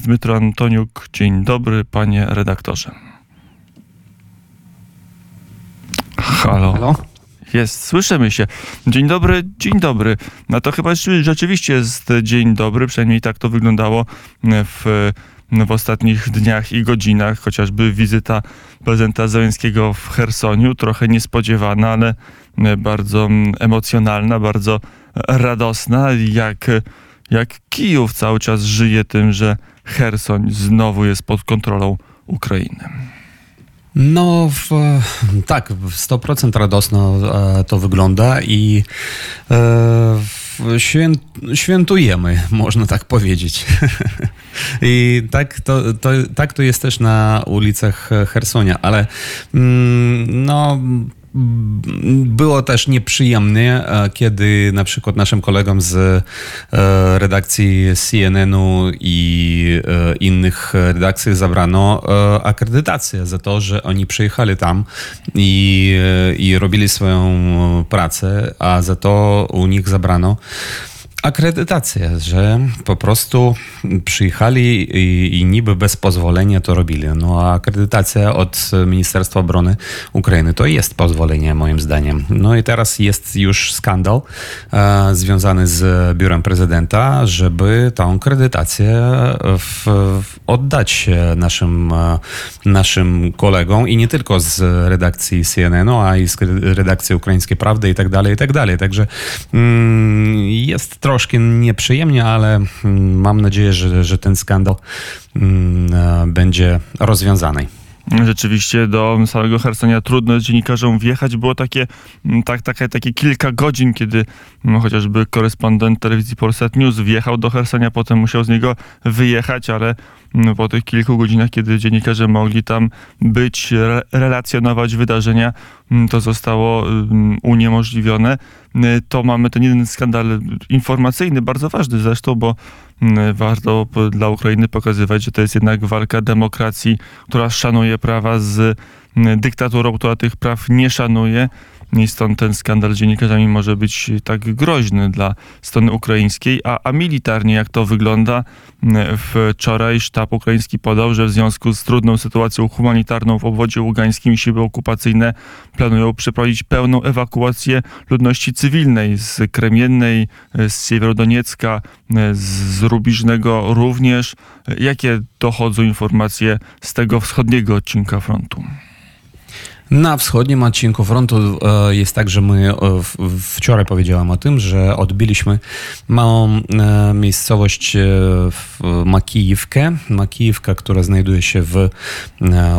Dmytro Antoniuk, dzień dobry, panie redaktorze. Halo. Halo? Jest, słyszymy się. Dzień dobry, dzień dobry. No to chyba rzeczywiście jest dzień dobry, przynajmniej tak to wyglądało w, w ostatnich dniach i godzinach, chociażby wizyta prezydenta Zeleńskiego w Chersoniu, trochę niespodziewana, ale bardzo emocjonalna, bardzo radosna, jak, jak Kijów cały czas żyje tym, że Chersoń znowu jest pod kontrolą Ukrainy. No, w, tak, w 100% radosno e, to wygląda i e, świę, świętujemy, można tak powiedzieć. I tak to, to, tak to jest też na ulicach Hersonia, ale mm, no było też nieprzyjemnie, kiedy na przykład naszym kolegom z e, redakcji CNN-u i e, innych redakcji zabrano e, akredytację za to, że oni przyjechali tam i, i robili swoją pracę, a za to u nich zabrano akredytację, że po prostu przyjechali i, i, niby bez pozwolenia to robili. No a akredytacja od Ministerstwa Obrony Ukrainy to jest pozwolenie moim zdaniem. No i teraz jest już skandal e, związany z biurem prezydenta, żeby tą akredytację w, w oddać naszym, e, naszym kolegom i nie tylko z redakcji CNN-u, a i z redakcji Ukraińskiej Prawdy i tak dalej, i tak dalej. Także mm, jest trochę troszkę nieprzyjemnie, ale mm, mam nadzieję, że, że ten skandal mm, e, będzie rozwiązany. Rzeczywiście do samego Hersonia trudno dziennikarzom wjechać. Było takie, mm, tak, takie, takie kilka godzin, kiedy no, chociażby korespondent telewizji Polsat News wjechał do Hersonia, potem musiał z niego wyjechać, ale no, po tych kilku godzinach, kiedy dziennikarze mogli tam być, re relacjonować wydarzenia, mm, to zostało uniemożliwione. To mamy ten jeden skandal informacyjny, bardzo ważny zresztą, bo warto dla Ukrainy pokazywać, że to jest jednak walka demokracji, która szanuje prawa z dyktaturą, która tych praw nie szanuje. I stąd ten skandal z dziennikarzami może być tak groźny dla strony ukraińskiej. A, a militarnie, jak to wygląda? Wczoraj sztab ukraiński podał, że w związku z trudną sytuacją humanitarną w obwodzie ługańskim siły okupacyjne planują przeprowadzić pełną ewakuację ludności cywilnej z Kremiennej, z Siewierodoniecka, z Rubiżnego również. Jakie dochodzą informacje z tego wschodniego odcinka frontu? Na wschodnim odcinku frontu e, jest tak, że my e, wczoraj powiedziałem o tym, że odbiliśmy małą e, miejscowość Makijówkę. Makijówka, która znajduje się w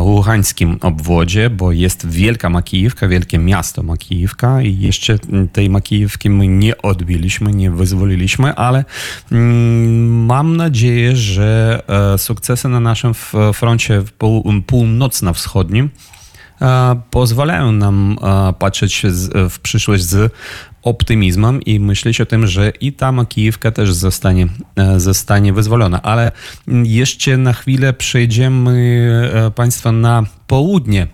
Ługańskim obwodzie, bo jest wielka Makijówka, wielkie miasto Makijówka i jeszcze tej Makijówki my nie odbiliśmy, nie wyzwoliliśmy, ale mm, mam nadzieję, że sukcesy na naszym froncie północno-wschodnim pozwalają nam patrzeć w przyszłość z optymizmem i myśleć o tym, że i ta Kijówka też zostanie, zostanie wyzwolona. Ale jeszcze na chwilę przejdziemy Państwa na południe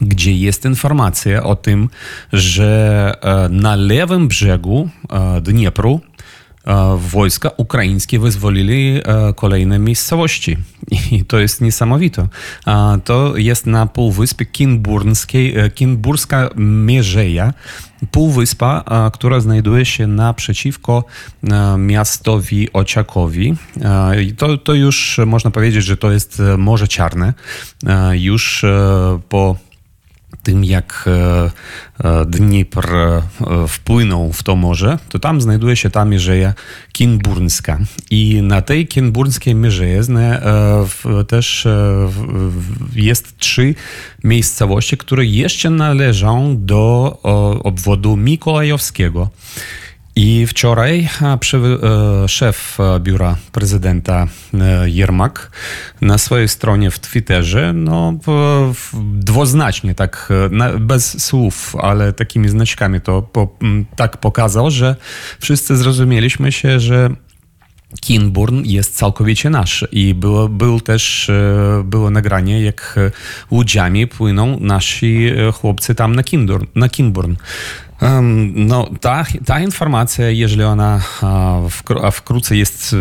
gdzie jest informacja o tym, że na lewym brzegu Dniepru wojska ukraińskie wyzwolili kolejne miejscowości. I to jest niesamowite. To jest na półwyspie Kinburskiej, Kinburska Mierzeja, półwyspa, która znajduje się naprzeciwko miastowi Ociakowi. To, to już można powiedzieć, że to jest Morze Czarne. Już po tym, jak e, e, Dnipr e, wpłynął w to morze, to tam znajduje się ta mierzeja kinburńska. I na tej kinburńskiej mierzejezdne też jest trzy miejscowości, które jeszcze należą do obwodu mikołajowskiego. I wczoraj przy, e, szef biura prezydenta e, Jermak na swojej stronie w Twitterze no, dwuznacznie, tak e, bez słów, ale takimi znaczkami to po, tak pokazał, że wszyscy zrozumieliśmy się, że Kinburn jest całkowicie nasz i było, był też, e, było nagranie, jak e, łudziami płyną nasi e, chłopcy tam na Kinburn. Na Kinburn. Um, no, ta, ta informacja, jeżeli ona a, wkr- a wkrótce jest,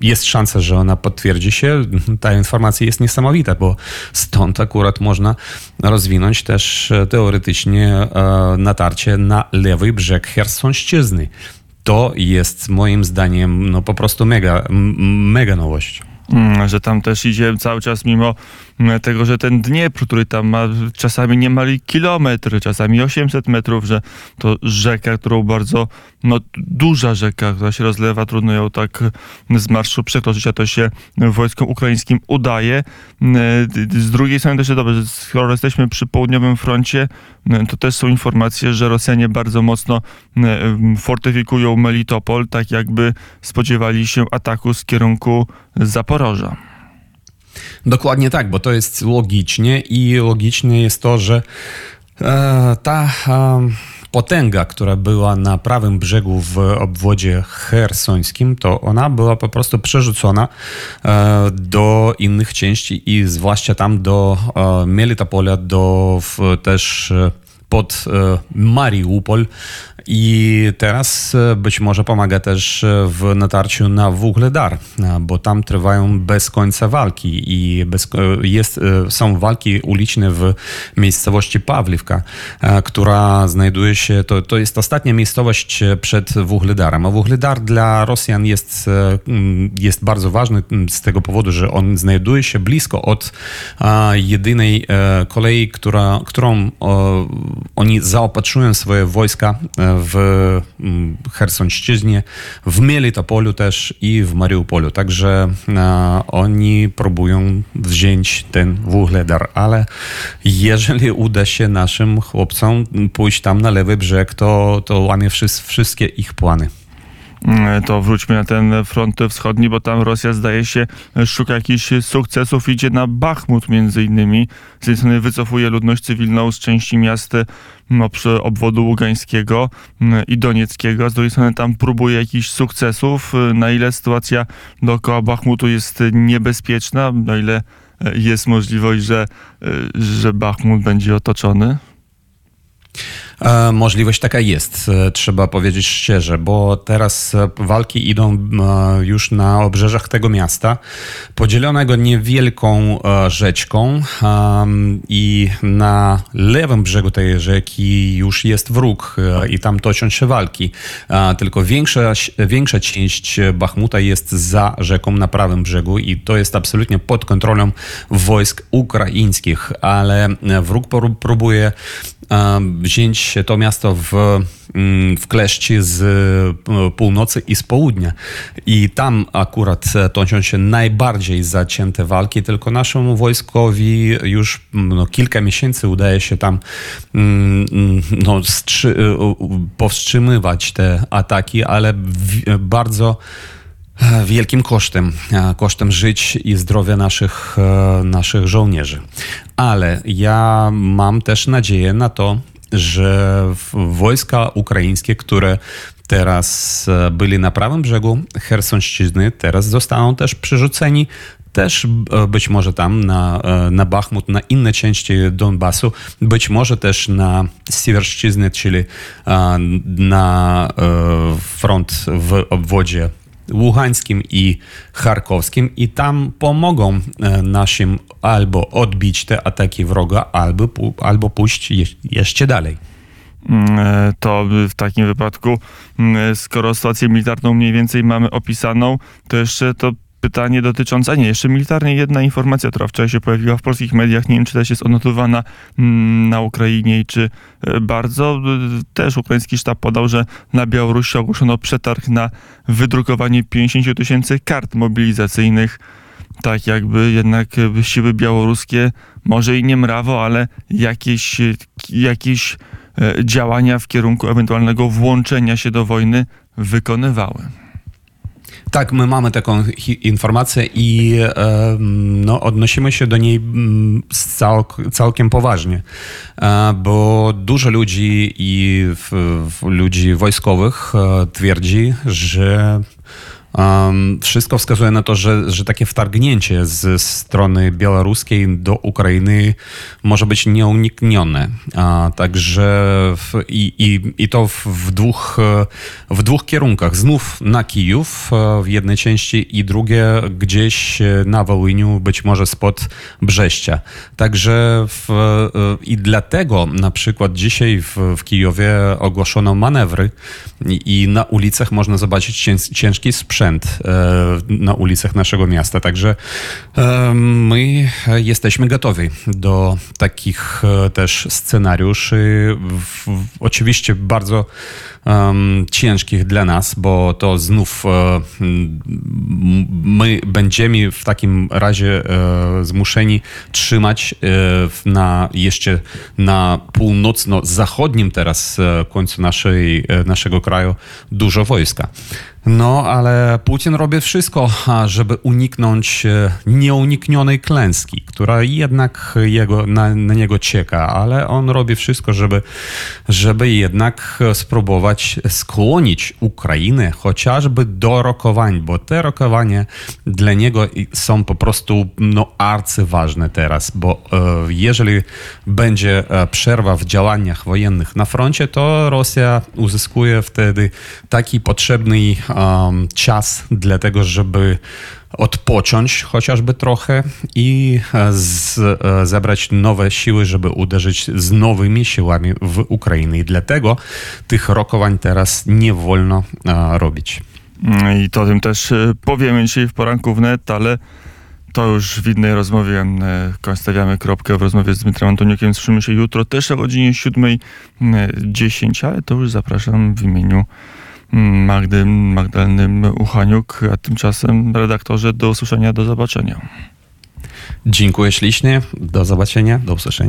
jest szansa, że ona potwierdzi się, ta informacja jest niesamowita, bo stąd akurat można rozwinąć też teoretycznie natarcie na lewy brzeg Chersonszczyzny. To jest moim zdaniem no, po prostu mega, mega nowość. Mm, że tam też idzie cały czas mimo mm, tego, że ten Dniepr, który tam ma czasami niemal kilometr, czasami 800 metrów, że to rzeka, którą bardzo, no duża rzeka, która się rozlewa, trudno ją tak z marszu przekroczyć, a to się wojskom ukraińskim udaje. Mm, Z drugiej strony też dobrze, skoro jesteśmy przy południowym froncie, to też są informacje, że Rosjanie bardzo mocno fortyfikują Melitopol, tak jakby spodziewali się ataku z kierunku Zaporoża. Dokładnie tak, bo to jest logicznie i logicznie jest to, że e, ta e, potęga, która była na prawym brzegu w obwodzie hersońskim, to ona była po prostu przerzucona e, do innych części i zwłaszcza tam do Melitopola, do też pod e, Mariupol i teraz e, być może pomaga też e, w natarciu na Wuhledar, e, bo tam trwają bez końca walki i bez, jest, są walki uliczne w miejscowości Pawliwka, która znajduje się, to, to jest ostatnia miejscowość przed Wuhledarem, a Wuhledar dla Rosjan jest, jest bardzo ważny z tego powodu, że on znajduje się blisko od jedynej kolei, która, którą oni zaopatrują swoje wojska e, w mm, Chersonszczyźnie, w Melitopolu też i w Mariupolu. Także e, oni próbują wziąć ten Wuhledar, ale jeżeli uda się naszym chłopcom pójść tam na lewy brzeg, to, to łamie wszys- wszystkie ich plany. Mm, To wróćmy na ten front wschodni, bo tam Rosja zdaje się szuka jakichś sukcesów, idzie na Bachmut między innymi. Z jednej strony wycofuje ludność cywilną z części miast przy obwodu ługańskiego mm, i donieckiego, z drugiej strony tam próbuje jakichś sukcesów. Na ile sytuacja dookoła Bachmutu jest niebezpieczna, na ile e, jest możliwość, że, e, że Bachmut będzie otoczony? E, Możliwość taka jest, e, trzeba powiedzieć szczerze, bo teraz e, walki idą już na obrzeżach tego miasta, podzielonego niewielką rzeczką i na lewym brzegu tej rzeki już jest wróg i tam toczą się walki. Tylko większa, większa część Bachmuta jest za rzeką na prawym brzegu i to jest absolutnie pod kontrolą wojsk ukraińskich, ale wróg pró- próbuje wziąć to miasto w, mm, w kleszczy z e, północy i z południa. I tam akurat e, toczą się najbardziej zacięte walki, tylko naszemu wojskowi już mm, no, kilka miesięcy udaje się tam mm, no, e, powstrzymywać te ataki, ale w, bardzo wielkim kosztem, e, kosztem żyć i zdrowia naszych, e, naszych żołnierzy. Ale ja mam też nadzieję na to, że wojska ukraińskie, które teraz e, byli na prawym brzegu Chersonszczyzny, teraz zostaną też przerzuceni też e, być może tam na, e, na Bachmut, na inne części Donbasu, być może też na Siewerszczyznę, czyli e, na e, front w obwodzie Ługańskim i Charkowskim i tam pomogą e, naszym albo odbić te ataki wroga, albo, albo pójść je- jeszcze dalej. Mm, e, to w takim wypadku, mm, skoro sytuację militarną mniej więcej mamy opisaną, to jeszcze to pytanie dotyczące, a nie, jeszcze militarnie jedna informacja, która wczoraj się pojawiła w polskich mediach, nie wiem czy też jest odnotowana mm, na Ukrainie i czy e, bardzo. Też ukraiński sztab podał, że na Białorusi ogłoszono przetarg na wydrukowanie 50 tysięcy kart mobilizacyjnych tak jakby jednak e, siły białoruskie, może i nie mrawo, ale jakieś, e, jakieś działania w kierunku ewentualnego włączenia się do wojny wykonywały. Tak, my mamy taką informację i no, odnosimy się do niej mm, całk- całkiem poważnie, e, bo dużo ludzi i w, w ludzi wojskowych e, twierdzi, że Um, wszystko wskazuje na to, że, że takie wtargnięcie z strony białoruskiej do Ukrainy może być nieuniknione. A, także w, i, i, i to w, dwóch, w dwóch kierunkach. Znów na Kijów e, w jednej części i drugie gdzieś na Wołyniu, być może spod Brześcia. Także w, e, i dlatego na przykład dzisiaj w, w Kijowie ogłoszono manewry i, i na ulicach można zobaczyć cię, ciężki sprzęt e, na ulicach naszego miasta. Także my jesteśmy gotowi do takich e, też scenariuszy. Oczywiście bardzo ciężkich dla nas, bo to znów e, my będziemy w takim razie zmuszeni trzymać na jeszcze na północno-zachodnim teraz końcu naszej, naszego kraju dużo wojska. No, ale Putin robi wszystko, żeby uniknąć e, nieuniknionej klęski, która jednak jego, na, na niego czeka, ale on robi wszystko, żeby, żeby jednak spróbować skłonić Ukrainę chociażby do rokowań, bo te rokowania dla niego są po prostu no, arcyważne teraz, bo e, jeżeli będzie e, przerwa w działaniach wojennych na froncie, to Rosja uzyskuje wtedy taki potrzebny um, czas dla tego, żeby odpocząć chociażby trochę i e, z, e, zebrać nowe siły, żeby uderzyć z nowymi siłami w Ukrainę. I dlatego tych rokowań teraz nie wolno e, robić. I to tym też powiemy dzisiaj w poranku wnet, ale to już w innej rozmowie stawiamy kropkę w rozmowie z Dmitrem Antoniukiem. Słyszymy się jutro też o godzinie 7.10, ale to już zapraszam w imieniu Magdy Magdaleny Uchaniuk, a tymczasem redaktorze do usłyszenia, do zobaczenia. Dziękuję ślicznie. Do zobaczenia, do usłyszenia.